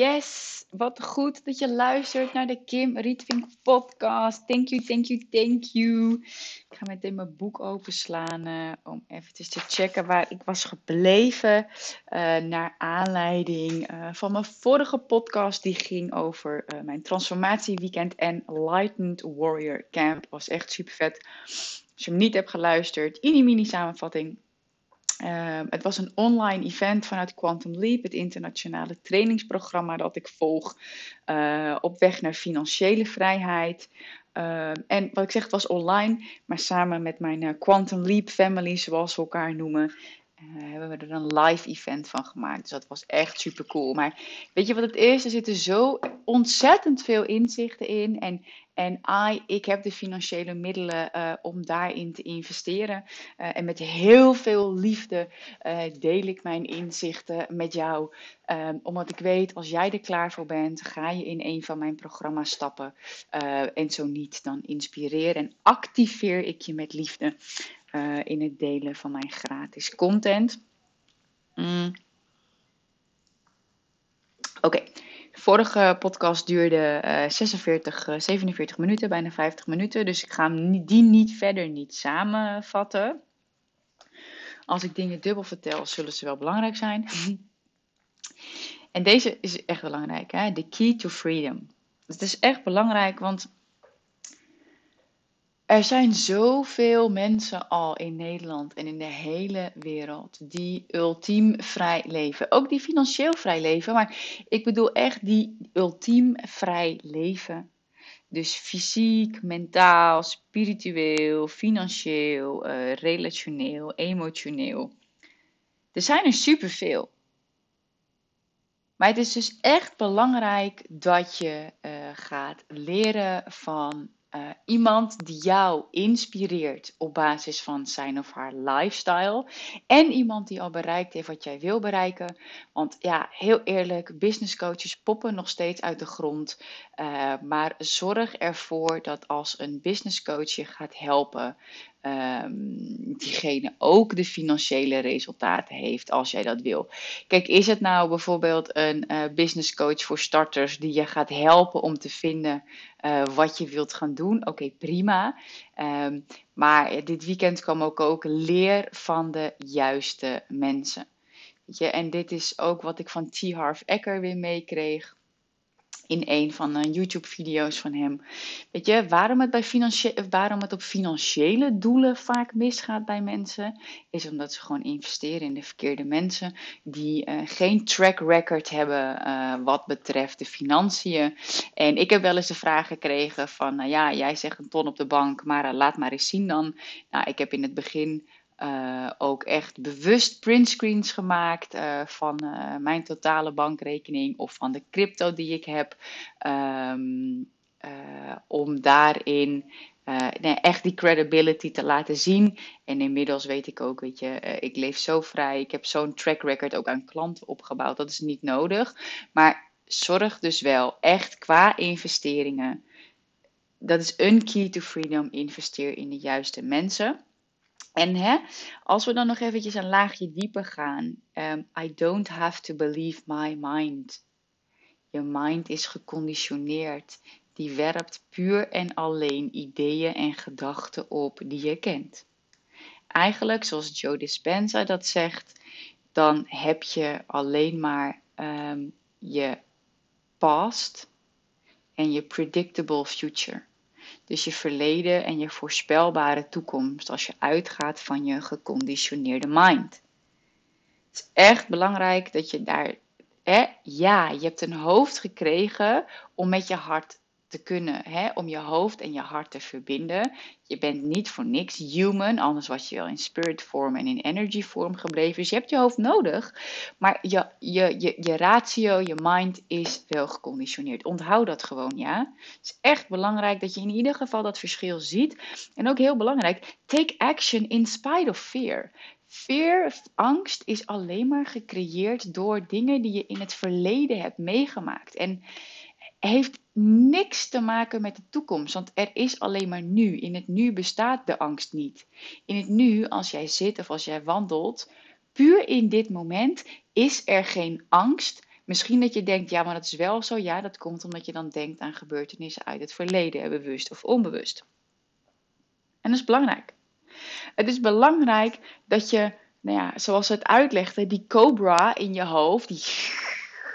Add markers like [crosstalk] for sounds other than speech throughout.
Yes, wat goed dat je luistert naar de Kim Rietvink podcast. Thank you, thank you, thank you. Ik ga meteen mijn boek openslaan uh, om eventjes te checken waar ik was gebleven. Uh, naar aanleiding uh, van mijn vorige podcast die ging over mijn transformatieweekend en Lightened Warrior Camp. Was echt super vet. Als je hem niet hebt geluisterd, in die mini samenvatting Uh, het was een online event vanuit Quantum Leap, het internationale trainingsprogramma dat ik volg uh, op weg naar financiële vrijheid. Uh, en wat ik zeg, het was online, maar samen met mijn eh, Quantum Leap family, zoals we elkaar noemen, hebben we er een live event van gemaakt. Dus dat was echt super cool. Maar weet je wat het is? Er zitten zo ontzettend veel inzichten in. En en ik heb de financiële middelen uh, om daarin te investeren. Uh, en met heel veel liefde uh, deel ik mijn inzichten met jou. Um, omdat ik weet, als jij er klaar voor bent, ga je in een van mijn programma's stappen. en zo niet, dan inspireer en activeer ik je met liefde in het delen van mijn gratis content. Mm. Oké. De vorige podcast duurde uh, 46, uh, 47 minuten, bijna 50 minuten. Dus ik ga hem die niet verder niet samenvatten. Als ik dingen dubbel vertel, zullen ze wel belangrijk zijn. [laughs] en deze is echt belangrijk, hè? The key to freedom. Het is echt belangrijk, want er zijn zoveel mensen al in Nederland en in de hele wereld die ultiem vrij leven. Ook die financieel vrij leven, maar ik bedoel echt die ultiem vrij leven. Dus fysiek, mentaal, spiritueel, financieel, uh, relationeel, emotioneel. Er zijn er superveel. Maar het is dus echt belangrijk dat je uh, gaat leren van uh, iemand die jou inspireert op basis van zijn of haar lifestyle. En iemand die al bereikt heeft wat jij wil bereiken. Want ja, heel eerlijk, business coaches poppen nog steeds uit de grond. Uh, maar zorg ervoor dat als een business coach je gaat helpen, um, diegene ook de financiële resultaten heeft als jij dat wil. Kijk, is het nou bijvoorbeeld een uh, business coach voor starters die je gaat helpen om te vinden uh, wat je wilt gaan doen? Oké, prima. Um, maar dit weekend kwam ook ook leer van de juiste mensen. En dit is ook wat ik van T. Harv Eker weer meekreeg in een van de YouTube-video's van hem. Weet je, waarom het, bij waarom het op financiële doelen vaak misgaat bij mensen, is omdat ze gewoon investeren in de verkeerde mensen die uh, geen track record hebben uh, wat betreft de financiën. En ik heb wel eens de vraag gekregen van, nou ja, jij zegt een ton op de bank, maar laat maar eens zien dan. Nou, ik heb in het begin uh, ook echt bewust printscreens gemaakt uh, van uh, mijn totale bankrekening of van de crypto die ik heb. Um, om daarin echt die credibility te laten zien. En inmiddels weet ik ook, weet je, ik leef zo vrij. Ik heb zo'n track record ook aan klanten opgebouwd. Dat is niet nodig. Maar zorg dus wel echt qua investeringen. Dat is een key to freedom. Investeer in de juiste mensen. En hè, als we dan nog eventjes een laagje dieper gaan. Um, I don't have to believe my mind. Je mind is geconditioneerd. Die werpt puur en alleen ideeën en gedachten op die je kent. Eigenlijk, zoals Joe Dispenza dat zegt, dan heb je alleen maar um, je past en je predictable future. Dus je verleden en je voorspelbare toekomst als je uitgaat van je geconditioneerde mind. Het is echt belangrijk dat je daar, hè, ja, je hebt een hoofd gekregen om met je hart te kunnen, hè, om je hoofd en je hart te verbinden. Je bent niet voor niks human, anders was je wel in spirit vorm en in energy vorm gebleven. Dus je hebt je hoofd nodig, maar je, je, je, je ratio, je mind is wel geconditioneerd. Onthoud dat gewoon, ja. Het is echt belangrijk dat je in ieder geval dat verschil ziet. En ook heel belangrijk, take action in spite of fear. Fear, angst, is alleen maar gecreëerd door dingen die je in het verleden hebt meegemaakt. En heeft niks te maken met de toekomst, want er is alleen maar nu. In het nu bestaat de angst niet. In het nu, als jij zit of als jij wandelt, puur in dit moment is er geen angst. Misschien dat je denkt, ja, maar dat is wel zo. Ja, dat komt omdat je dan denkt aan gebeurtenissen uit het verleden, bewust of onbewust. En dat is belangrijk. Het is belangrijk dat je, nou ja, zoals ze het uitlegde, die cobra in je hoofd, die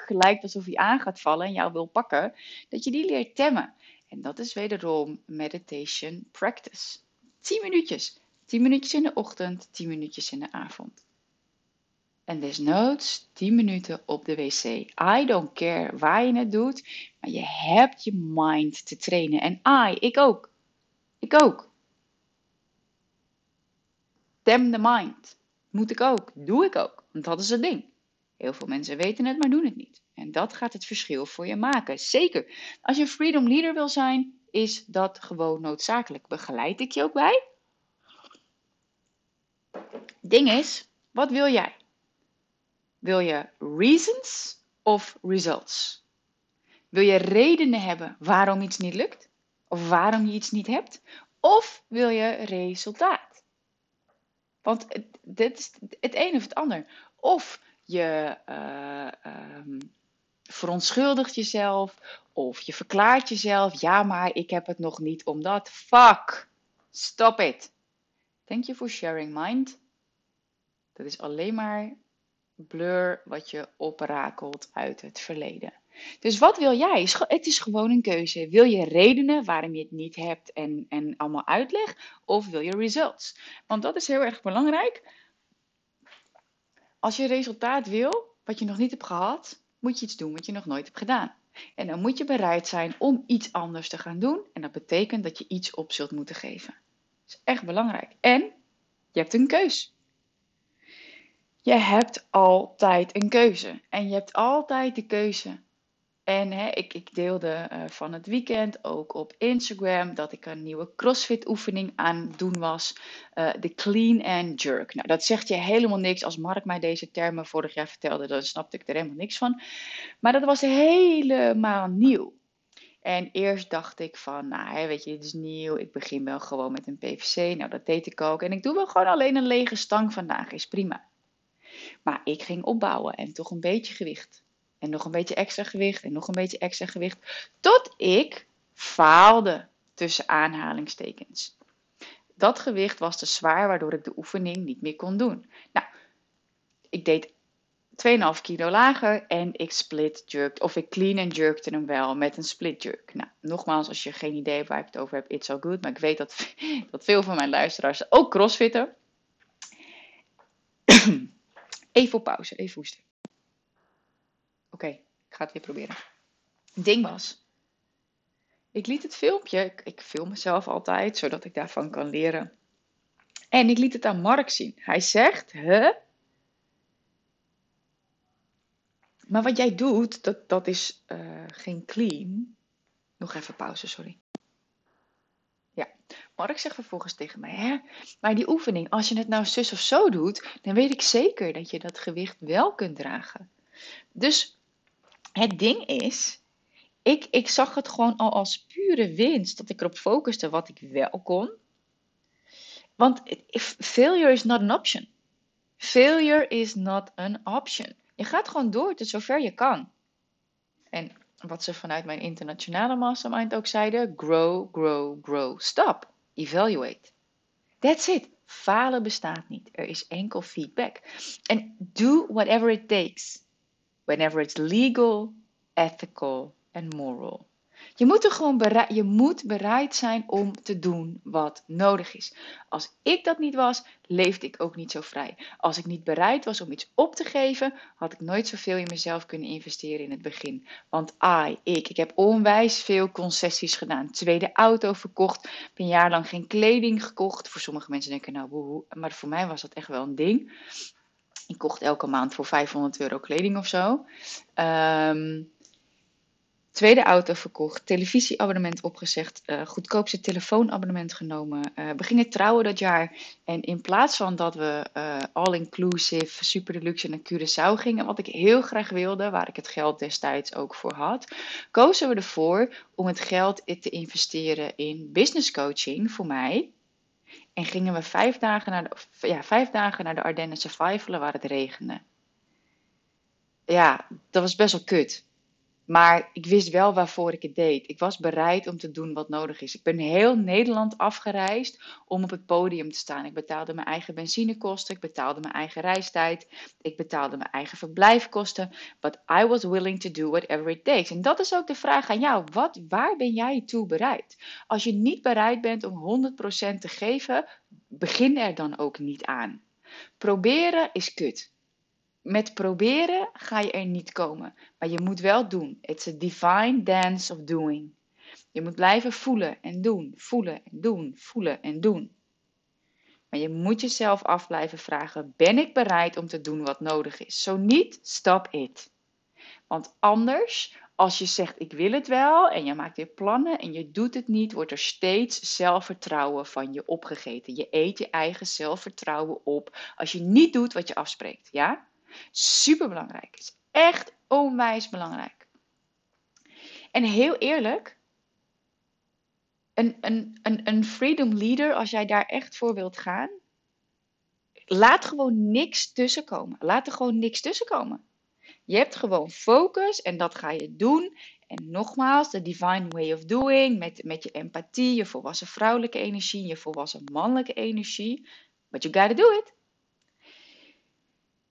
lijkt alsof hij aan gaat vallen en jou wil pakken, dat je die leert temmen. En dat is wederom meditation practice. 10 minuutjes. 10 minuutjes in de ochtend, 10 minuutjes in de avond. En desnoods 10 minuten op de wc. I don't care waar je het doet, maar je hebt je mind te trainen. En I, ik ook. Ik ook. Tem the mind. Moet ik ook. Doe ik ook. Want dat is het ding. Heel veel mensen weten het, maar doen het niet. En dat gaat het verschil voor je maken. Zeker. Als je freedom leader wil zijn, is dat gewoon noodzakelijk. Begeleid ik je ook bij? Ding is, wat wil jij? Wil je reasons of results? Wil je redenen hebben waarom iets niet lukt? Of waarom je iets niet hebt? Of wil je resultaat? Want dit is het een of het ander. Of je uh, verontschuldigt jezelf of je verklaart jezelf, ja maar ik heb het nog niet omdat. Fuck, stop it. Thank you for sharing mind. Dat is alleen maar blur wat je oprakelt uit het verleden. Dus wat wil jij? Het is gewoon een keuze. Wil je redenen waarom je het niet hebt en, en allemaal uitleg? Of wil je results? Want dat is heel erg belangrijk. Als je resultaat wil, wat je nog niet hebt gehad, moet je iets doen wat je nog nooit hebt gedaan. En dan moet je bereid zijn om iets anders te gaan doen. En dat betekent dat je iets op zult moeten geven. Dat is echt belangrijk. En je hebt een keus. Je hebt altijd een keuze. En je hebt altijd de keuze en hè, ik, ik deelde uh, van het weekend ook op Instagram dat ik een nieuwe CrossFit oefening aan doen was. Uh, de clean and jerk. Nou, dat zegt je helemaal niks. Als Mark mij deze termen vorig jaar vertelde, dan snapte ik er helemaal niks van. Maar dat was helemaal nieuw. En eerst dacht ik van, nou weet je, dit is nieuw. Ik begin wel gewoon met een PVC. Nou, dat deed ik ook. En ik doe wel gewoon alleen een lege stang vandaag, is prima. Maar ik ging opbouwen en toch een beetje gewicht. En nog een beetje extra gewicht en nog een beetje extra gewicht. Tot ik faalde tussen aanhalingstekens. Dat gewicht was te zwaar waardoor ik de oefening niet meer kon doen. Nou, ik deed 2,5 kilo lager en ik split jerked, of ik clean en jerkte hem wel met een split jerk. Nou, nogmaals, als je geen idee hebt waar ik het over heb, it's all good. Maar ik weet dat, [laughs] dat veel van mijn luisteraars ook crossfitten. [coughs] Even pauze, even hoesten. Oké, ik ga het weer proberen. Het ding was, ik liet het filmpje, ik, film mezelf altijd, zodat ik daarvan kan leren. En ik liet het aan Mark zien. Hij zegt, huh? Maar wat jij doet, dat, dat is uh, geen clean. Nog even pauze, sorry. Ja, Mark zegt vervolgens tegen mij, hè? Maar die oefening, als je het nou zus of zo doet, dan weet ik zeker dat je dat gewicht wel kunt dragen. Dus het ding is, ik, ik zag het gewoon al als pure winst dat ik erop focuste wat ik wel kon. Want failure is not an option. Failure is not an option. Je gaat gewoon door tot zover je kan. En wat ze vanuit mijn internationale mastermind ook zeiden: grow, grow, grow. Stop. Evaluate. That's it. Falen bestaat niet. Er is enkel feedback. En do whatever it takes whenever it's legal, ethical and moral. Je moet, er gewoon bereid, je moet bereid zijn om te doen wat nodig is. Als ik dat niet was, leefde ik ook niet zo vrij. Als ik niet bereid was om iets op te geven, had ik nooit zoveel in mezelf kunnen investeren in het begin. Want I, ik, ik heb onwijs veel concessies gedaan. Tweede auto verkocht, een jaar lang geen kleding gekocht. Voor sommige mensen denken nou, maar voor mij was dat echt wel een ding. Ik kocht elke maand voor 500 euro kleding of zo. Um, Tweede auto verkocht, televisieabonnement opgezegd, uh, goedkoopste telefoonabonnement genomen. Uh, we gingen trouwen dat jaar. En in plaats van dat we uh, all-inclusive, super deluxe naar Curaçao gingen, wat ik heel graag wilde, waar ik het geld destijds ook voor had, kozen we ervoor om het geld te investeren in business coaching voor mij. En gingen we vijf dagen naar de, ja, vijf dagen naar de Ardennen survivalen waar het regende. Ja, dat was best wel kut. Maar ik wist wel waarvoor ik het deed. Ik was bereid om te doen wat nodig is. Ik ben heel Nederland afgereisd om op het podium te staan. Ik betaalde mijn eigen benzinekosten, ik betaalde mijn eigen reistijd, ik betaalde mijn eigen verblijfkosten. But I was willing to do whatever it takes. En dat is ook de vraag aan jou. Wat, waar ben jij toe bereid? Als je niet bereid bent om 100% te geven, begin er dan ook niet aan. Proberen is kut met proberen ga je er niet komen. Maar je moet wel doen. It's a divine dance of doing. Je moet blijven voelen en doen, voelen en doen, voelen en doen. Maar je moet jezelf af blijven vragen: ben ik bereid om te doen wat nodig is? Zo niet, stop it. Want anders, als je zegt ik wil het wel en je maakt weer plannen en je doet het niet, wordt er steeds zelfvertrouwen van je opgegeten. Je eet je eigen zelfvertrouwen op als je niet doet wat je afspreekt, ja? Super belangrijk. Is echt onwijs belangrijk. En heel eerlijk, een, een, een, freedom leader, als jij daar echt voor wilt gaan, laat gewoon niks tussenkomen. Laat er gewoon niks tussenkomen. Je hebt gewoon focus en dat ga je doen. En nogmaals, de divine way of doing, met, met je empathie, je volwassen vrouwelijke energie, je volwassen mannelijke energie. But you gotta do it.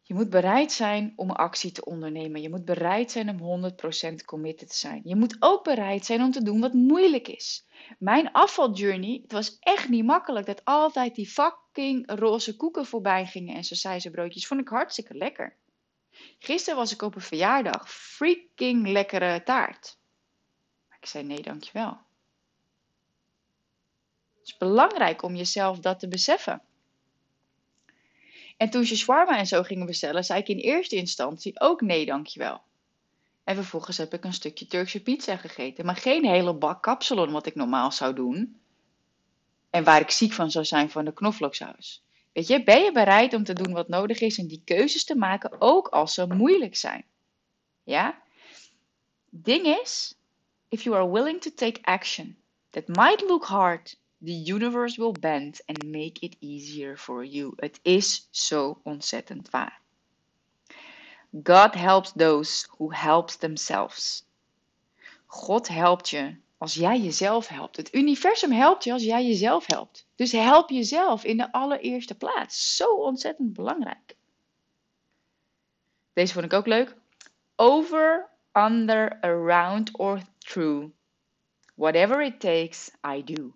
Je moet bereid zijn om actie te ondernemen. Je moet bereid zijn om 100% committed te zijn. Je moet ook bereid zijn om te doen wat moeilijk is. Mijn afvaljourney, het was echt niet makkelijk dat altijd die fucking roze koeken voorbij gingen en ze broodjes. Vond ik hartstikke lekker. Gisteren was ik op een verjaardag. Freaking lekkere taart. Maar ik zei nee, dankjewel. Het is belangrijk om jezelf dat te beseffen. En toen ze shawarma en zo gingen bestellen, zei ik in eerste instantie ook nee, dankjewel. En vervolgens heb ik een stukje Turkse pizza gegeten, maar geen hele bak kapsalon wat ik normaal zou doen. En waar ik ziek van zou zijn van de knoflooksaus. Weet je, ben je bereid om te doen wat nodig is en die keuzes te maken, ook als ze moeilijk zijn? Ja? Ding is, if you are willing to take action, that might look hard, The universe will bend and make it easier for you. Het is zo ontzettend waar. God helps those who helps themselves. God helpt je als jij jezelf helpt. Het universum helpt je als jij jezelf helpt. Dus help jezelf in de allereerste plaats. Zo ontzettend belangrijk. Deze vond ik ook leuk. Over, under, around or through. Whatever it takes, I do.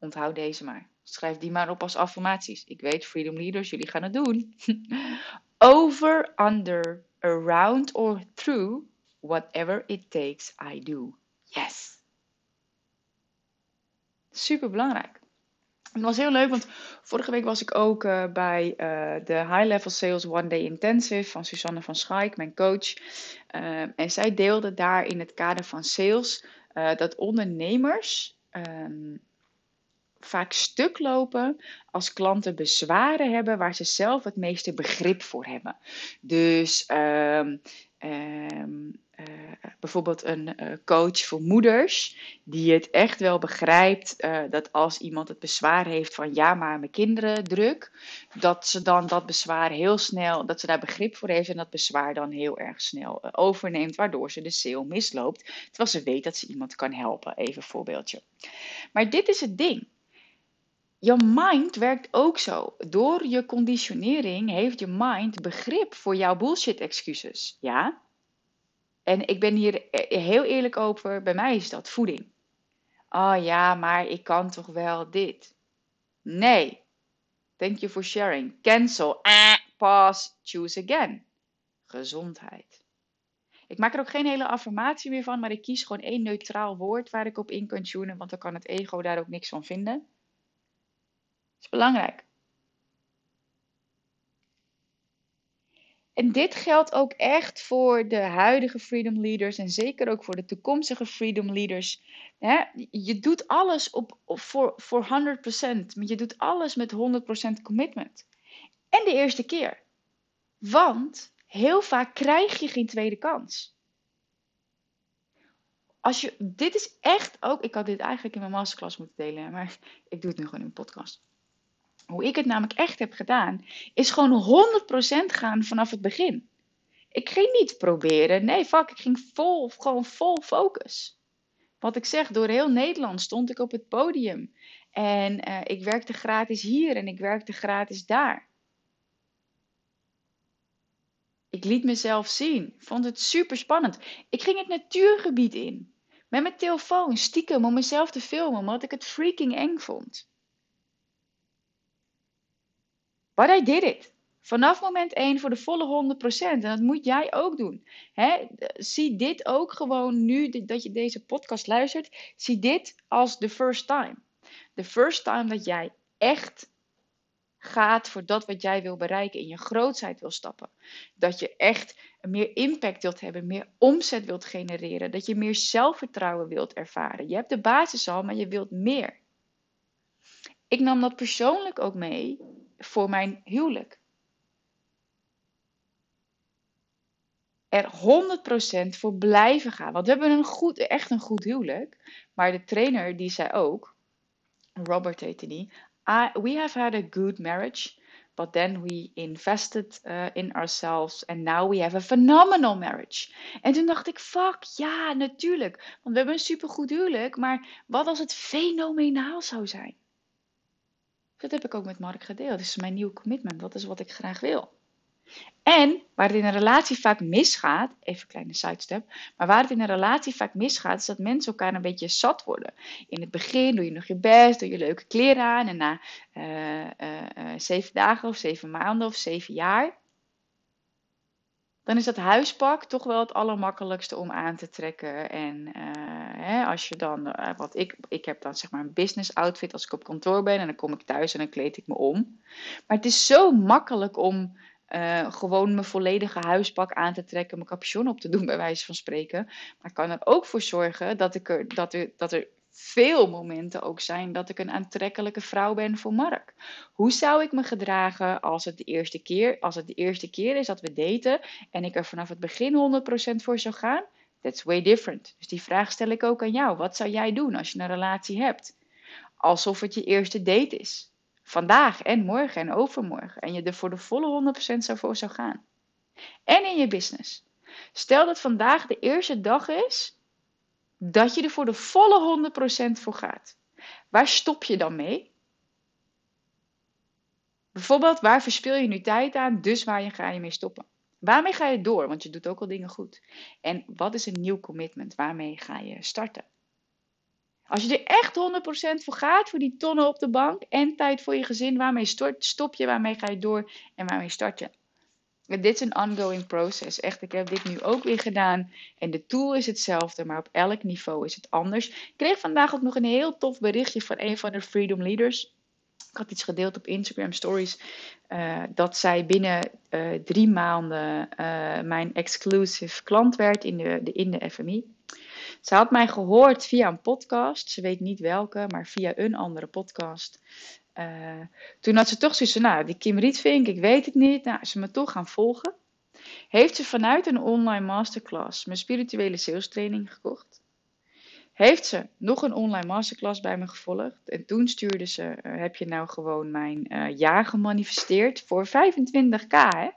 Onthoud deze maar. Schrijf die maar op als affirmaties. Ik weet, Freedom Leaders, jullie gaan het doen. [laughs] Over, under, around or through, whatever it takes, I do. Yes. Super belangrijk. Het was heel leuk, want vorige week was ik ook uh, bij uh, de High Level Sales One Day Intensive van Susanne van Schaik, mijn coach. Uh, en zij deelde daar in het kader van sales dat ondernemers um, vaak stuk lopen als klanten bezwaren hebben waar ze zelf het meeste begrip voor hebben. Dus uh, uh, bijvoorbeeld een uh, coach voor moeders, die het echt wel begrijpt uh, dat als iemand het bezwaar heeft van ja, maar mijn kinderen druk, dat ze dan dat bezwaar heel snel, dat ze daar begrip voor heeft en dat bezwaar dan heel erg snel overneemt, waardoor ze de sale misloopt, terwijl ze weet dat ze iemand kan helpen. Even voorbeeldje. Maar dit is het ding. Je mind werkt ook zo. Door je conditionering heeft je mind begrip voor jouw bullshit excuses. Ja? En ik ben hier e- heel eerlijk over, bij mij is dat voeding. Oh ja, maar ik kan toch wel dit? Nee. Thank you for sharing. Cancel. Ah, pause. Choose again. Gezondheid. Ik maak er ook geen hele affirmatie meer van, maar ik kies gewoon één neutraal woord waar ik op in kan tunen, want dan kan het ego daar ook niks van vinden. Is belangrijk. En dit geldt ook echt voor de huidige freedom leaders en zeker ook voor de toekomstige freedom leaders. je doet alles op, voor, voor 100%, maar je doet alles met 100% commitment. En de eerste keer. Want heel vaak krijg je geen tweede kans. Als je, dit is echt ook, ik had dit eigenlijk in mijn masterclass moeten delen, maar ik doe het nu gewoon in een podcast. Hoe ik het namelijk echt heb gedaan, is gewoon 100% gaan vanaf het begin. Ik ging niet proberen. Nee, fuck, ik ging vol, gewoon vol focus. Wat ik zeg, door heel Nederland stond ik op het podium. En uh, ik werkte gratis hier en ik werkte gratis daar. Ik liet mezelf zien. Vond het super spannend. Ik ging het natuurgebied in. Met mijn telefoon, stiekem, om mezelf te filmen, omdat ik het freaking eng vond. But I did it. Vanaf moment 1 voor de volle 100%. En dat moet jij ook doen. Zie dit ook gewoon nu dat je deze podcast luistert. Zie dit als the first time. The first time dat jij echt gaat voor dat wat jij wil bereiken. In je grootheid wil stappen. Dat je echt meer impact wilt hebben. Meer omzet wilt genereren. Dat je meer zelfvertrouwen wilt ervaren. Je hebt de basis al, maar je wilt meer. Ik nam dat persoonlijk ook mee voor mijn huwelijk. Er 100% voor blijven gaan. Want we hebben een goed, echt een goed huwelijk. Maar de trainer die zei ook, Robert heette die, we have had a good marriage. But then we invested uh, in ourselves and now we have a phenomenal marriage. En toen dacht ik, fuck, ja, natuurlijk. Want we hebben een supergoed huwelijk, maar wat als het fenomenaal zou zijn? Dat heb ik ook met Mark gedeeld. Dat is mijn nieuwe commitment. Dat is wat ik graag wil. En waar het in een relatie vaak misgaat, even een kleine sidestep, maar waar het in een relatie vaak misgaat, is dat mensen elkaar een beetje zat worden. In het begin doe je nog je best, doe je leuke kleren aan en na uh, uh, zeven dagen of zeven maanden of zeven jaar, dan is dat huispak toch wel het allermakkelijkste om aan te trekken. En uh, hè, als je dan, uh, wat ik, ik heb dan zeg maar een business outfit als ik op kantoor ben en dan kom ik thuis en dan kleed ik me om. Maar het is zo makkelijk om uh, gewoon mijn volledige huispak aan te trekken, mijn capuchon op te doen, bij wijze van spreken. Maar ik kan er ook voor zorgen dat, ik er, dat, er, dat er veel momenten ook zijn dat ik een aantrekkelijke vrouw ben voor Mark. Hoe zou ik me gedragen als het de eerste keer, als het de eerste keer is dat we daten en ik er vanaf het begin 100% voor zou gaan? That's way different. Dus die vraag stel ik ook aan jou. Wat zou jij doen als je een relatie hebt? Alsof het je eerste date is. Vandaag en morgen en overmorgen. En je er voor de volle 100% zou voor zou gaan. En in je business. Stel dat vandaag de eerste dag is dat je er voor de volle 100% voor gaat. Waar stop je dan mee? Bijvoorbeeld, waar verspil je nu tijd aan, dus waar ga je mee stoppen? Waarmee ga je door? Want je doet ook al dingen goed. En wat is een nieuw commitment? Waarmee ga je starten? Als je er echt 100% voor gaat, voor die tonnen op de bank en tijd voor je gezin, waarmee stop je, waarmee ga je door en waarmee start je? Dit is een ongoing process. Echt, ik heb dit nu ook weer gedaan. En de tool is hetzelfde, maar op elk niveau is het anders. Ik kreeg vandaag ook nog een heel tof berichtje van een van de Freedom Leaders. Ik had iets gedeeld op Instagram Stories. Uh, dat zij binnen uh, drie maanden uh, mijn exclusive klant werd in de, de, in de FMI. Ze had mij gehoord via een podcast. Ze weet niet welke, maar via een andere podcast. Uh, toen had ze toch zoiets van, nou, die Kim Rietvink, ik weet het niet. Nou, ze me toch gaan volgen. Heeft ze vanuit een online masterclass mijn spirituele sales training gekocht. Heeft ze nog een online masterclass bij me gevolgd. En toen stuurde ze, uh, heb je nou gewoon mijn uh, ja gemanifesteerd voor 25k, hè?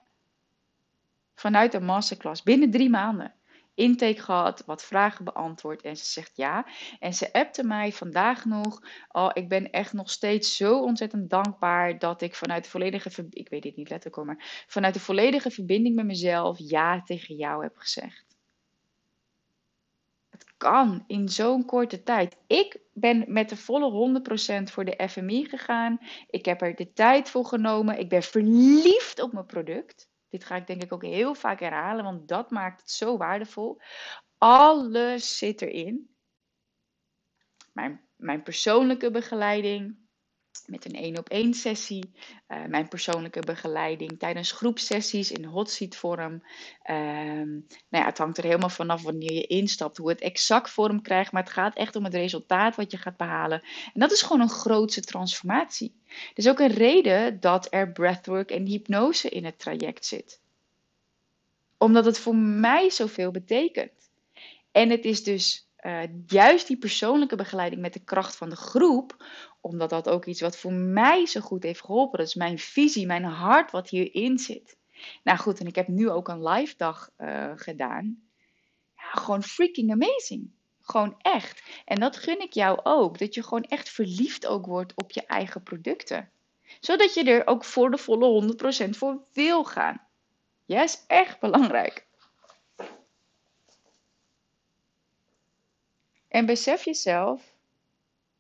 Vanuit een masterclass, binnen drie maanden intake gehad, wat vragen beantwoord en ze zegt ja. En ze appte mij vandaag nog, oh, ik ben echt nog steeds zo ontzettend dankbaar dat ik vanuit de volledige, ik weet dit niet letterlijk maar vanuit de volledige verbinding met mezelf ja tegen jou heb gezegd. kan in zo'n korte tijd. Ik ben met de volle 100% voor de FMI gegaan. Ik heb er de tijd voor genomen. Ik ben verliefd op mijn product. Dit ga ik denk ik ook heel vaak herhalen, want dat maakt het zo waardevol. Alles zit erin. Mijn, mijn persoonlijke begeleiding, met een één op één sessie, uh, mijn persoonlijke begeleiding tijdens groepsessies in hot seat vorm. Ehm, nou ja, het hangt er helemaal vanaf wanneer je instapt, hoe het exact vorm krijgt, maar het gaat echt om het resultaat wat je gaat behalen. En dat is gewoon een grootse transformatie. Er is ook een reden dat er breathwork en hypnose in het traject zit. Omdat het voor mij zoveel betekent. En het is dus uh, juist die persoonlijke begeleiding met de kracht van de groep, omdat dat ook iets wat voor mij zo goed heeft geholpen. Dat is mijn visie, mijn hart wat hierin zit. Nou goed, en ik heb nu ook een live dag uh, gedaan. Ja, gewoon freaking amazing. Gewoon echt. En dat gun ik jou ook. Dat je gewoon echt verliefd ook wordt op je eigen producten. Zodat je er ook voor de volle 100% voor wil gaan. Is echt belangrijk. En besef jezelf,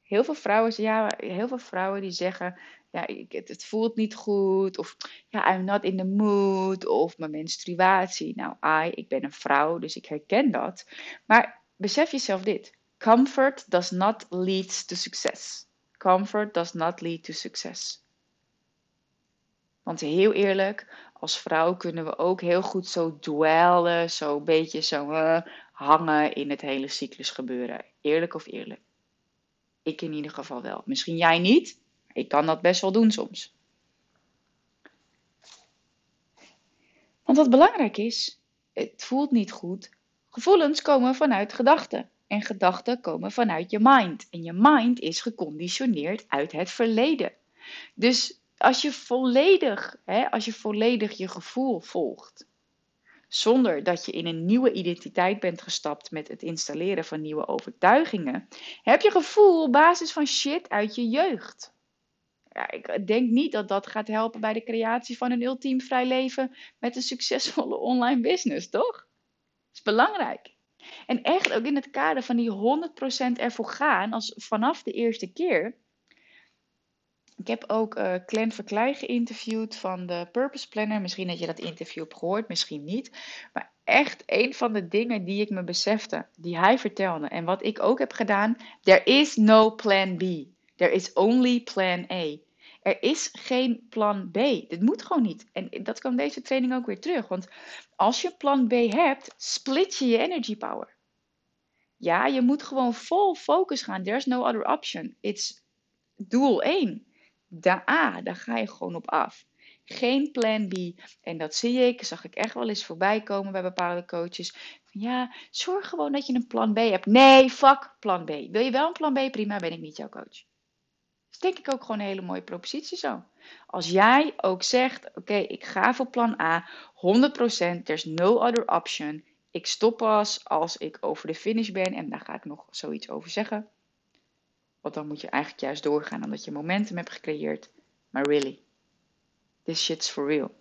heel veel vrouwen, ja, heel veel vrouwen die zeggen, ja, het, het, voelt niet goed, of ja, I'm not in the mood, of mijn menstruatie. Nou, I, ik ben een vrouw, dus ik herken dat. Maar besef jezelf dit: comfort does not lead to success. Comfort does not lead to success. Want heel eerlijk, als vrouw kunnen we ook heel goed zo dwellen, zo een beetje zo uh, hangen in het hele cyclus gebeuren. Eerlijk of eerlijk? Ik in ieder geval wel. Misschien jij niet, ik kan dat best wel doen soms. Want wat belangrijk is, het voelt niet goed. Gevoelens komen vanuit gedachten. En gedachten komen vanuit je mind. En je mind is geconditioneerd uit het verleden. Dus als je volledig, hè, als je volledig je gevoel volgt, zonder dat je in een nieuwe identiteit bent gestapt met het installeren van nieuwe overtuigingen, heb je gevoel op basis van shit uit je jeugd. Ja, ik denk niet dat dat gaat helpen bij de creatie van een ultiem vrij leven met een succesvolle online business, toch? Dat is belangrijk. En echt ook in het kader van die 100% ervoor gaan, als vanaf de eerste keer, ik heb ook uh, Glenn Verkleij geïnterviewd van de Purpose Planner. Misschien dat je dat interview hebt gehoord, misschien niet. Maar echt een van de dingen die ik me besefte, die hij vertelde en wat ik ook heb gedaan. There is no plan B. There is only plan A. Er is geen plan B. Dit moet gewoon niet. En dat kwam deze training ook weer terug. Want als je plan B hebt, split je je energy power. Ja, je moet gewoon vol focus gaan. There's no other option. It's doel 1 de A, daar ga je gewoon op af. Geen plan B. En dat zie ik, zag ik echt wel eens voorbij komen bij bepaalde coaches. Ja, zorg gewoon dat je een plan B hebt. Nee, fuck plan B. Wil je wel een plan B? Prima, ben ik niet jouw coach. Dat is denk ik ook gewoon een hele mooie propositie zo. Als jij ook zegt, oké, ik ga voor plan A, 100%, there's no other option. Ik stop pas als ik over de finish ben en daar ga ik nog zoiets over zeggen. Want dan moet je eigenlijk juist doorgaan omdat je momentum hebt gecreëerd. Maar really, this shit's for real.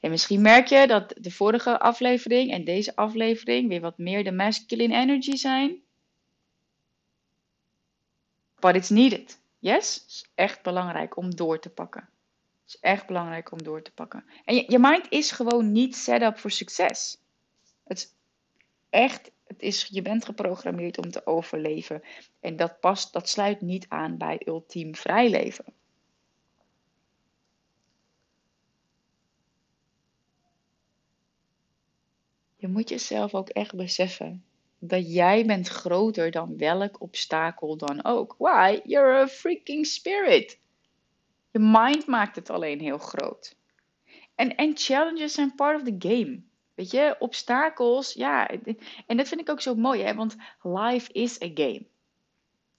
En misschien merk je dat de vorige aflevering en deze aflevering weer wat meer de masculine energy zijn. But it's needed. Yes? Het is echt belangrijk om door te pakken. Het is echt belangrijk om door te pakken. En je, je mind is gewoon niet set up voor succes. Het is echt het is, je bent geprogrammeerd om te overleven. En dat, past, dat sluit niet aan bij ultiem vrijleven. Je moet jezelf ook echt beseffen dat jij bent groter dan welk obstakel dan ook. Why? You're a freaking spirit. Je mind maakt het alleen heel groot. En, en challenges zijn part of the game. Weet je, obstakels, ja. En dat vind ik ook zo mooi, hè, want life is a game.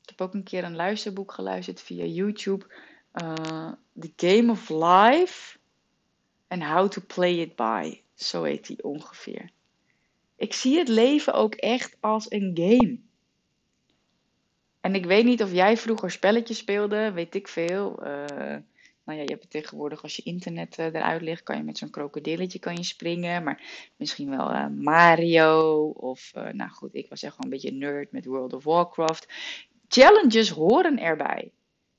Ik heb ook een keer een luisterboek geluisterd via YouTube. Uh, The Game of Life and How to Play It By. Zo heet die ongeveer. Ik zie het leven ook echt als een game. En ik weet niet of jij vroeger spelletjes speelde, weet ik veel. Uh, Nou ja, je hebt tegenwoordig als je internet eh, eruit ligt, kan je met zo'n krokodilletje kan je springen. Maar misschien wel eh, Mario of, eh, nou goed, ik was echt gewoon een beetje nerd met World of Warcraft. Challenges horen erbij.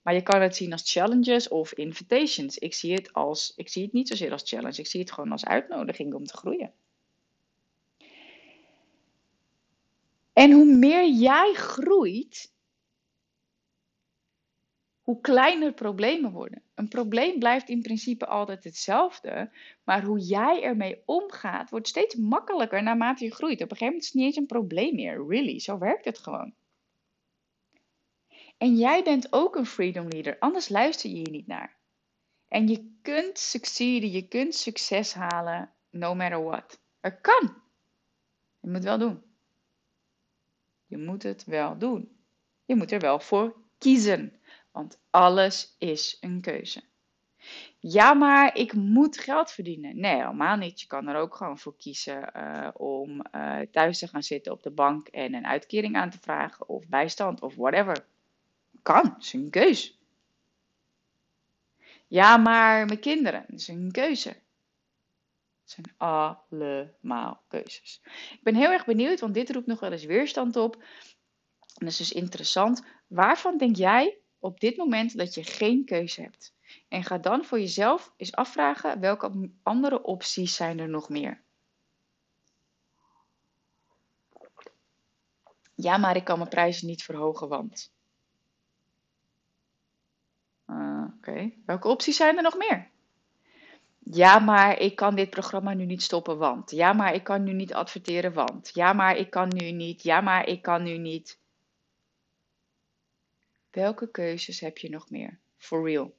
Maar je kan het zien als challenges of invitations. Ik zie het, als, ik zie het niet zozeer als challenge. Ik zie het gewoon als uitnodiging om te groeien. En hoe meer jij groeit, hoe kleiner problemen worden. Een probleem blijft in principe altijd hetzelfde, maar hoe jij ermee omgaat wordt steeds makkelijker naarmate je groeit. Op een gegeven moment is het niet eens een probleem meer, really. Zo werkt het gewoon. En jij bent ook een freedom leader, anders luister je hier niet naar. En je kunt succeeden, je kunt succes halen, no matter what. Er kan. Je moet het wel doen. Je moet het wel doen. Je moet er wel voor kiezen. Want alles is een keuze. Ja, maar ik moet geld verdienen. Nee, helemaal niet. Je kan er ook gewoon voor kiezen uh, om uh, thuis te gaan zitten op de bank en een uitkering aan te vragen, of bijstand, of whatever. Kan, is een keuze. Ja, maar mijn kinderen, is een keuze. Het zijn allemaal keuzes. Ik ben heel erg benieuwd, want dit roept nog wel eens weerstand op. En dat is dus interessant. Waarvan denk jij op dit moment dat je geen keuze hebt. En ga dan voor jezelf eens afvragen welke andere opties zijn er nog meer. Ja, maar ik kan mijn prijzen niet verhogen, want. Uh, Oké, welke opties zijn er nog meer? Ja, maar ik kan dit programma nu niet stoppen, want. Ja, maar ik kan nu niet adverteren, want. Ja, maar ik kan nu niet. Ja, maar ik kan nu niet. Welke keuzes heb je nog meer? For real.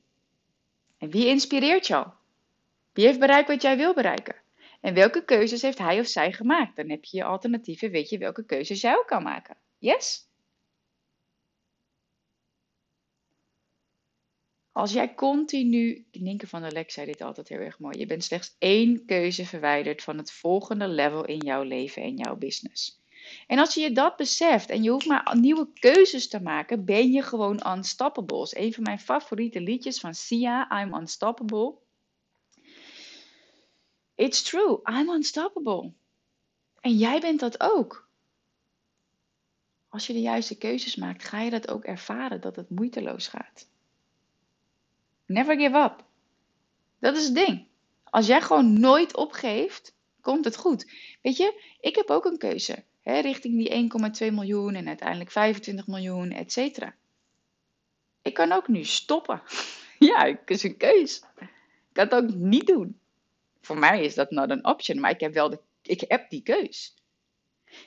En wie inspireert jou? Wie heeft bereikt wat jij wil bereiken? En welke keuzes heeft hij of zij gemaakt? Dan heb je je alternatieven, weet je welke keuzes jij ook kan maken. Yes? Als jij continu, Nienke van der Lek zei dit altijd heel erg mooi, je bent slechts één keuze verwijderd van het volgende level in jouw leven en jouw business. En als je je dat beseft en je hoeft maar nieuwe keuzes te maken, ben je gewoon unstoppable. is een van mijn favoriete liedjes van Sia, I'm Unstoppable. It's true, I'm unstoppable. En jij bent dat ook. Als je de juiste keuzes maakt, ga je dat ook ervaren dat het moeiteloos gaat. Never give up. Dat is het ding. Als jij gewoon nooit opgeeft, komt het goed. Weet je, ik heb ook een keuze hè, richting die 1,2 miljoen en uiteindelijk 25 miljoen, et cetera. Ik kan ook nu stoppen. [laughs] ja, het is een keus. Ik kan het ook niet doen. Voor mij is dat not een option, maar ik heb wel de, ik heb die keus.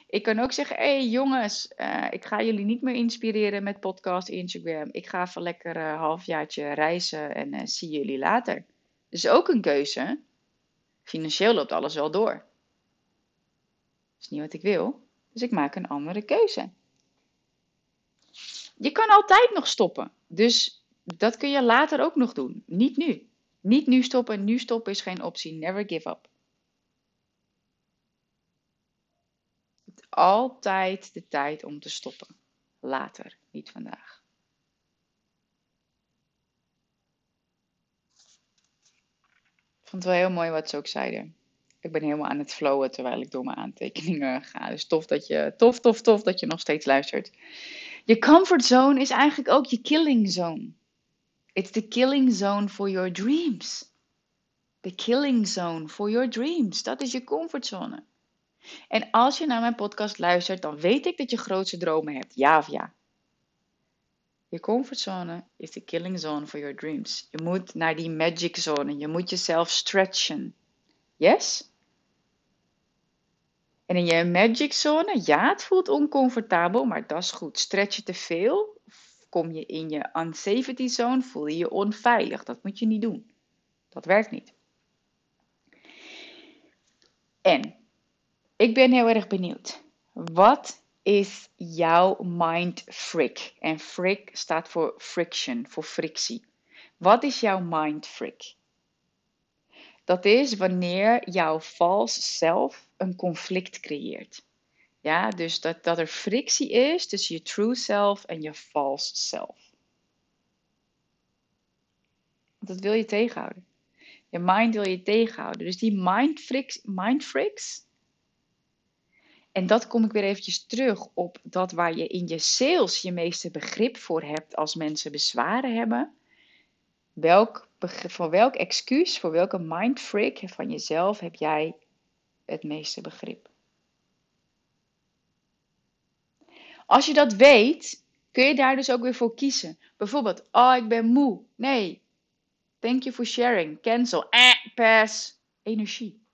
Ik kan ook zeggen, hé hey, jongens, uh, ik ga jullie niet meer inspireren met podcast, Instagram. Ik ga even lekker een uh, halfjaartje reizen en uh, zie jullie later. Dat is ook een keuze. Financieel loopt alles wel door. Dat is niet wat ik wil. Dus ik maak een andere keuze. Je kan altijd nog stoppen. Dus dat kun je later ook nog doen. Niet nu. Niet nu stoppen. Nu stoppen is geen optie. Never give up. Altijd de tijd om te stoppen. Later, niet vandaag. Ik vond het wel heel mooi wat ze ook zeiden ik ben helemaal aan het flowen terwijl ik door mijn aantekeningen ga. Dus tof dat je, tof, tof, tof dat je nog steeds luistert. Je comfort zone is eigenlijk ook je killing zone. It's the killing zone for your dreams. The killing zone for your dreams. Dat is je comfortzone. En als je naar mijn podcast luistert, dan weet ik dat je grootste dromen hebt. Ja of ja. Je comfortzone is de killing zone for your dreams. Je moet naar die magic zone. Je moet jezelf stretchen. Yes? En in je magic zone, ja, het voelt oncomfortabel, maar dat is goed. Stretch je te veel, kom je in je unsafety zone, voel je je onveilig. Dat moet je niet doen. Dat werkt niet. En ik ben heel erg benieuwd. Wat is jouw mind frick? En frick staat voor friction, voor frictie. Wat is jouw mind frick? Dat is wanneer jouw false self een conflict creëert. Ja, dus dat, dat er frictie is tussen je true self en je false self. Dat wil je tegenhouden. Je mind wil je tegenhouden. Dus die mind freaks, mind. En dat kom ik weer eventjes terug op dat waar je in je sales je meeste begrip voor hebt als mensen bezwaren hebben. Welk, voor welk excuus, voor welke mind freak van jezelf heb jij het meeste begrip? Als je dat weet, kun je daar dus ook weer voor kiezen. Bijvoorbeeld, oh ik ben moe. Nee, thank you for sharing. Cancel. Eh, pass. Energie.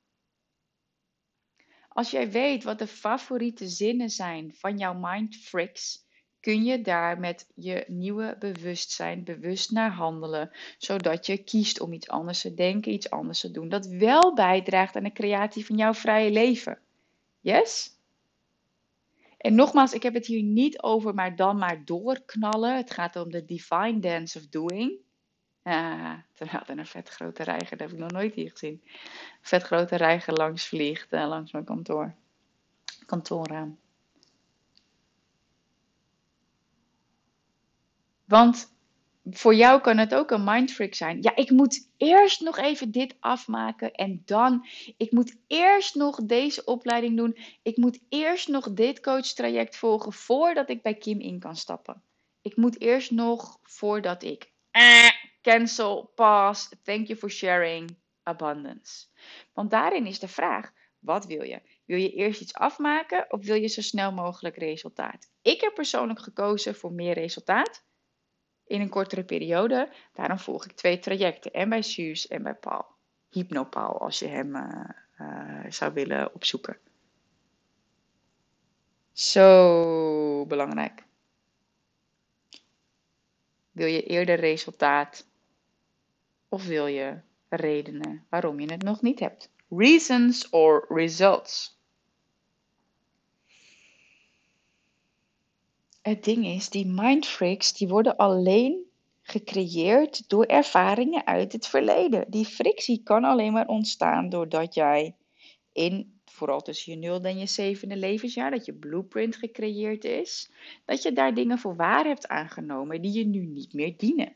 Als jij weet wat de favoriete zinnen zijn van jouw mind freaks, kun je daar met je nieuwe bewustzijn bewust naar handelen, zodat je kiest om iets anders te denken, iets anders te doen, dat wel bijdraagt aan de creatie van jouw vrije leven. Yes? En nogmaals, ik heb het hier niet over maar dan maar doorknallen. Het gaat om de divine dance of doing. Uh, terwijl er een vet grote reiger, dat heb ik nog nooit hier gezien. Een vet grote reiger langs vliegt, uh, langs mijn kantoor. Kantoorraam. Want voor jou kan het ook een mindfreak zijn. Ja, ik moet eerst nog even dit afmaken en dan. Ik moet eerst nog deze opleiding doen. Ik moet eerst nog dit coachtraject volgen voordat ik bij Kim in kan stappen. Ik moet eerst nog voordat ik. Eh, cancel, pass, thank you for sharing, abundance. Want daarin is de vraag: wat wil je? Wil je eerst iets afmaken of wil je zo snel mogelijk resultaat? Ik heb persoonlijk gekozen voor meer resultaat in een kortere periode. Daarom volg ik twee trajecten. En bij Suus en bij Paul. Hypnopaal als je hem uh, uh, zou willen opzoeken. Zo belangrijk. Wil je eerder resultaat? Of wil je redenen waarom je het nog niet hebt? Reasons or results. Het ding is, die mindfreaks die worden alleen gecreëerd door ervaringen uit het verleden. Die frictie kan alleen maar ontstaan doordat jij in, vooral tussen je nulde en je zevende levensjaar, dat je blueprint gecreëerd is, dat je daar dingen voor waar hebt aangenomen die je nu niet meer dienen.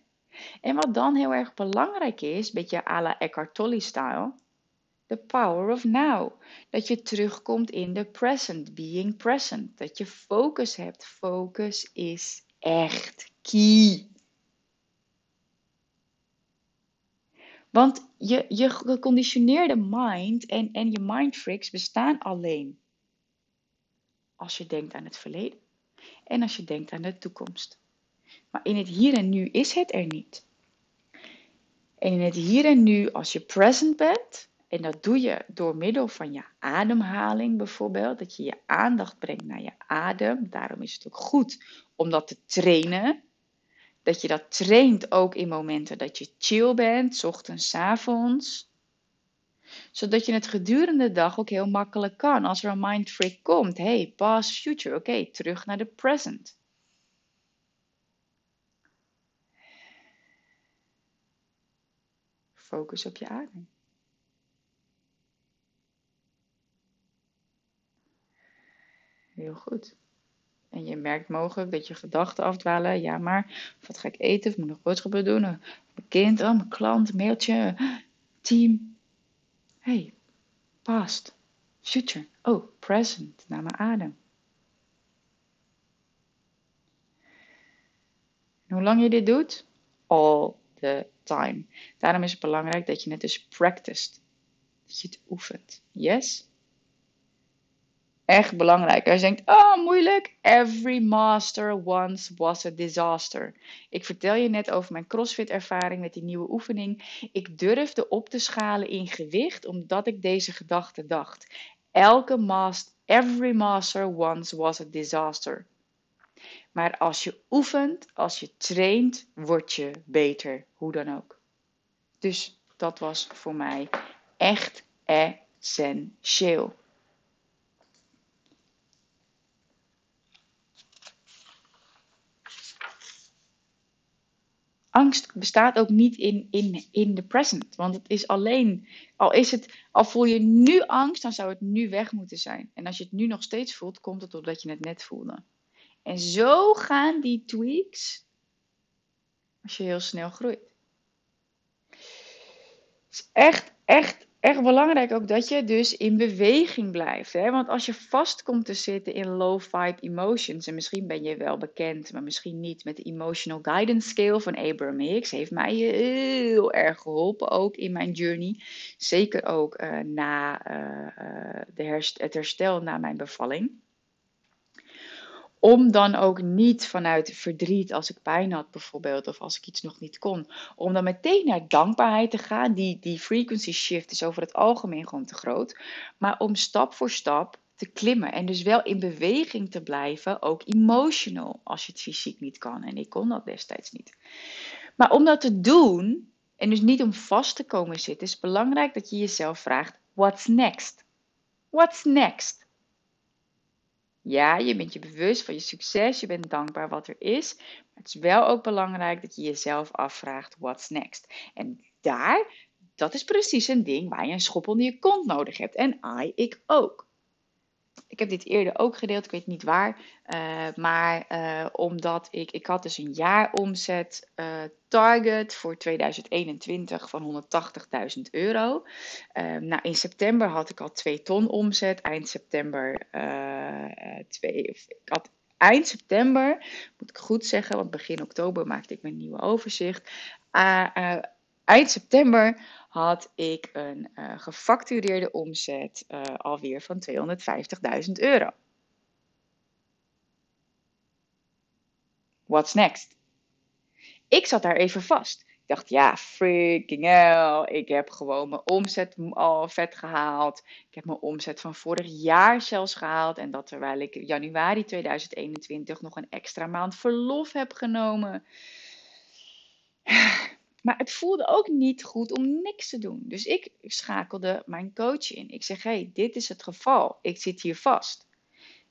En wat dan heel erg belangrijk is, beetje à la Eckhart Tolle-style, the power of now. Dat je terugkomt in de present, being present. Dat je focus hebt. Focus is echt key. Want je, je geconditioneerde mind en, en je mindfreaks bestaan alleen als je denkt aan het verleden en als je denkt aan de toekomst. Maar in het hier en nu is het er niet. En in het hier en nu, als je present bent, en dat doe je door middel van je ademhaling bijvoorbeeld. Dat je je aandacht brengt naar je adem. Daarom is het ook goed om dat te trainen. Dat je dat traint ook in momenten dat je chill bent, ochtends, avonds. Zodat je het gedurende de dag ook heel makkelijk kan. Als er een mindfreak komt, hey, past, future, oké, terug naar de present. Focus op je adem. Heel goed. En je merkt mogelijk dat je gedachten afdwalen. Ja, maar wat ga ik eten? Of moet nog boodschappen doen? Mijn kind, oh, mijn klant, mailtje, team. Hey, past, future. Oh, present, naar mijn adem. Hoe lang je dit doet? All the time. Daarom is het belangrijk dat je het dus practiced. Dat je het oefent. Yes? Echt belangrijk. Je denkt, oh moeilijk, every master once was a disaster. Ik vertel je net over mijn CrossFit ervaring met die nieuwe oefening. Ik durfde op te schalen in gewicht omdat ik deze gedachte dacht. Elke master, every master once was a disaster. Maar als je oefent, als je traint, word je beter, hoe dan ook. Dus dat was voor mij echt essentieel. Angst bestaat ook niet in, in, in de present. Want het is alleen, al, is het, al voel je nu angst, dan zou het nu weg moeten zijn. En als je het nu nog steeds voelt, komt het omdat je het net voelde. En zo gaan die tweaks als je heel snel groeit. is echt, echt, echt belangrijk ook dat je dus in beweging blijft. Hè? Want als je vast komt te zitten in low vibe emotions, en misschien ben je wel bekend, maar misschien niet met de Emotional Guidance Scale van Abraham Hicks, heeft mij heel erg geholpen ook in mijn journey. Zeker ook uh, na uh, de herst het herstel na mijn bevalling. Om dan ook niet vanuit verdriet als ik pijn had bijvoorbeeld, of als ik iets nog niet kon, om dan meteen naar dankbaarheid te gaan. Die, die frequency shift is over het algemeen gewoon te groot. Maar om stap voor stap te klimmen en dus wel in beweging te blijven, ook emotional, als je het fysiek niet kan. En ik kon dat destijds niet. Maar om dat te doen, en dus niet om vast te komen zitten, is belangrijk dat je jezelf vraagt: what's next? What's next? Ja, je bent je bewust van je succes, je bent dankbaar wat er is. Maar het is wel ook belangrijk dat je jezelf afvraagt: what's next? En daar, dat is precies een ding waar je een schop onder je kont nodig hebt. En I, ik ook. Ik heb dit eerder ook gedeeld, ik weet niet waar. Uh, maar uh, omdat ik, ik had dus een jaaromzet uh, target voor 2021 van 180.000 euro. nou, in september had ik al 2 ton omzet. Eind september, twee, ik had eind september, moet ik goed zeggen, want begin oktober maakte ik mijn nieuwe overzicht. eind september had ik een uh, gefactureerde omzet uh, alweer van 250.000 euro. What's next? Ik zat daar even vast. Ik dacht, ja, freaking hell. Ik heb gewoon mijn omzet al vet gehaald. Ik heb mijn omzet van vorig jaar zelfs gehaald. En dat terwijl ik januari 2021 nog een extra maand verlof heb genomen. Maar het voelde ook niet goed om niks te doen. Dus ik schakelde mijn coach in. Ik zeg: hey, dit is het geval. Ik zit hier vast.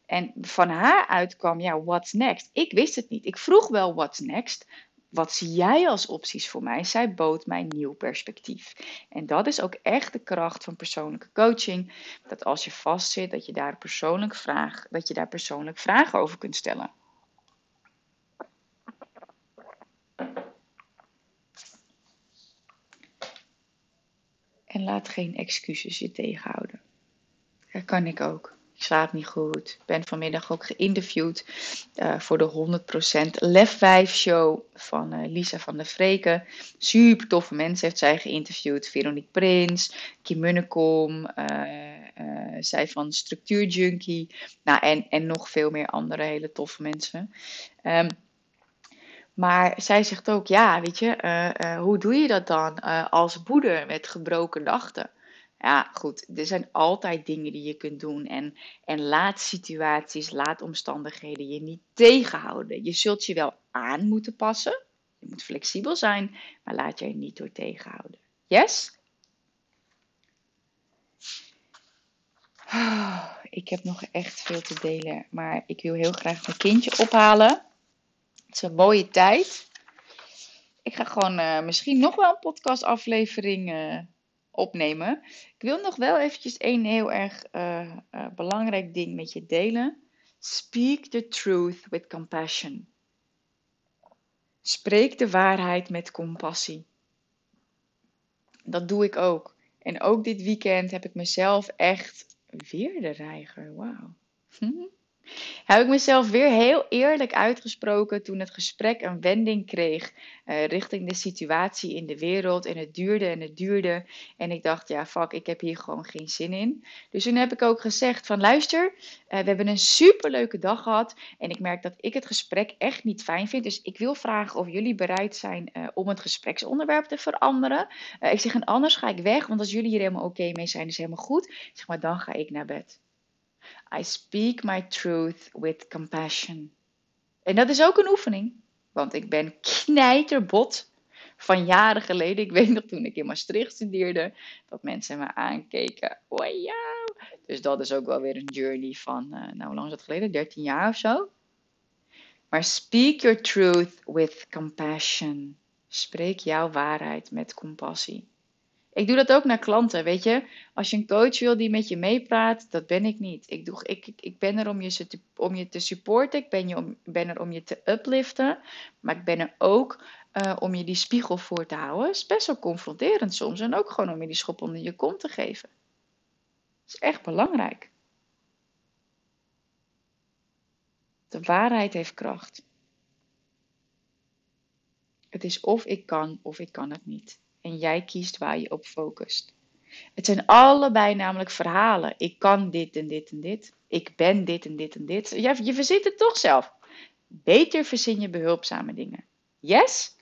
En van haar uit kwam, ja, what's next? Ik wist het niet. Ik vroeg wel what's next. Wat zie jij als opties voor mij? Zij bood mij nieuw perspectief. En dat is ook echt de kracht van persoonlijke coaching. Dat als je vastzit, dat je daar persoonlijk vraag, dat je daar persoonlijk vragen over kunt stellen. Laat geen excuses je tegenhouden. Dat kan ik ook. Ik slaap niet goed. Ik ben vanmiddag ook geïnterviewd uh, voor de 100% Lef 5 show van uh, Lisa van der Vreken. Super toffe mensen heeft zij geïnterviewd. Veronique Prins, Kim Munnekom, uh, zij van Structuur Junkie. Nou, en, en nog veel meer andere hele toffe mensen. Um, maar zij zegt ook, ja, weet je, uh, uh, hoe doe je dat dan uh, als moeder met gebroken nachten? Ja, goed, er zijn altijd dingen die je kunt doen. En, en laat situaties, laat omstandigheden je niet tegenhouden. Je zult je wel aan moeten passen. Je moet flexibel zijn, maar laat je er niet door tegenhouden. Yes? Oh, ik heb nog echt veel te delen, maar ik wil heel graag mijn kindje ophalen. Het is een mooie tijd. Ik ga gewoon uh, misschien nog wel een podcastaflevering uh, opnemen. Ik wil nog wel eventjes één heel erg uh, belangrijk ding met je delen. Speak the truth with compassion. Spreek de waarheid met compassie. Dat doe ik ook. En ook dit weekend heb ik mezelf echt weer de reiger. Wauw. [laughs] heb ik mezelf weer heel eerlijk uitgesproken toen het gesprek een wending kreeg uh, richting de situatie in de wereld. En het duurde en het duurde. En ik dacht, ja, fuck, ik heb hier gewoon geen zin in. Dus toen heb ik ook gezegd van, luister, uh, we hebben een superleuke dag gehad. En ik merk dat ik het gesprek echt niet fijn vind. Dus ik wil vragen of jullie bereid zijn uh, om het gespreksonderwerp te veranderen. ik zeg, en anders ga ik weg, want als jullie hier helemaal oké mee zijn, is helemaal goed. Zeg maar, dan ga ik naar bed. I speak my truth with compassion. En dat is ook een oefening, want ik ben knijterbot van jaren geleden. Ik weet nog toen ik in Maastricht studeerde, dat mensen me aankeken. Ja. Dus dat is ook wel weer een journey van, uh, nou hoe lang is dat geleden? 13 jaar of zo. Maar speak your truth with compassion. Spreek jouw waarheid met compassie. Ik doe dat ook naar klanten, weet je. Als je een coach wil die met je meepraat, dat ben ik niet. Ik, doe, ik, ik ben er om je, om je te supporten, ik ben, je om, ben er om je te upliften. Maar ik ben er ook eh, om je die spiegel voor te houden. is best wel confronterend soms. En ook gewoon om je die schop onder je kont te geven. Dat is echt belangrijk. De waarheid heeft kracht. Het is of ik kan of ik kan het niet. En jij kiest waar je op focust. Het zijn allebei namelijk verhalen. Ik kan dit en dit en dit. Ik ben dit en dit en dit. Je, je verzint het toch zelf. Beter verzin je behulpzame dingen. Yes?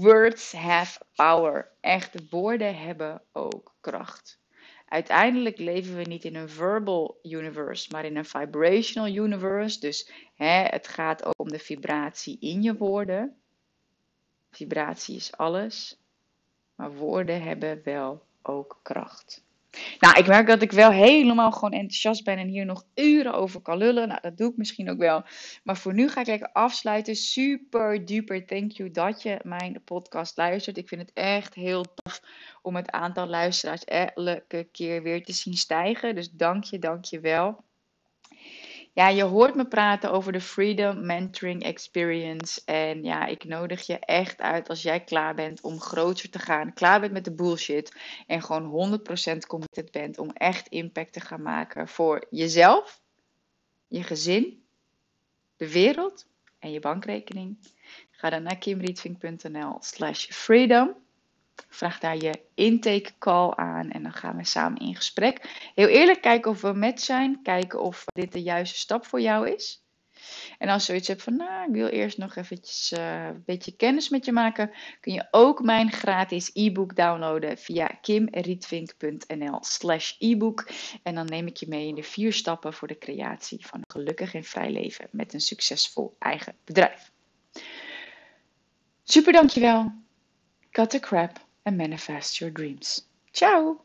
Words have power. Echte woorden hebben ook kracht. Uiteindelijk leven we niet in een verbal universe, maar in een vibrational universe. Dus hè, het gaat ook om de vibratie in je woorden. Vibratie is alles, maar woorden hebben wel ook kracht. Nou, ik merk dat ik wel helemaal gewoon enthousiast ben en hier nog uren over kan lullen. Nou, dat doe ik misschien ook wel. Maar voor nu ga ik lekker afsluiten. Super duper thank you dat je mijn podcast luistert. Ik vind het echt heel tof om het aantal luisteraars elke keer weer te zien stijgen. Dus dank je, dank je wel. Ja, je hoort me praten over de Freedom Mentoring Experience. En ja, ik nodig je echt uit als jij klaar bent om groter te gaan. Klaar bent met de bullshit. En gewoon 100% committed bent om echt impact te gaan maken voor jezelf, je gezin, de wereld en je bankrekening. Ga dan naar kimrietvink.nl slash freedom. Vraag daar je intake call aan en dan gaan we samen in gesprek. Heel eerlijk, kijken of we met zijn. Kijken of dit de juiste stap voor jou is. En als je zoiets hebt van, nou, ik wil eerst nog eventjes uh, een beetje kennis met je maken, kun je ook mijn gratis e-book downloaden via kimrietvink.nl slash e-book. En dan neem ik je mee in de vier stappen voor de creatie van een gelukkig en vrij leven met een succesvol eigen bedrijf. Super dankjewel. Cut the crap and manifest your dreams. Ciao!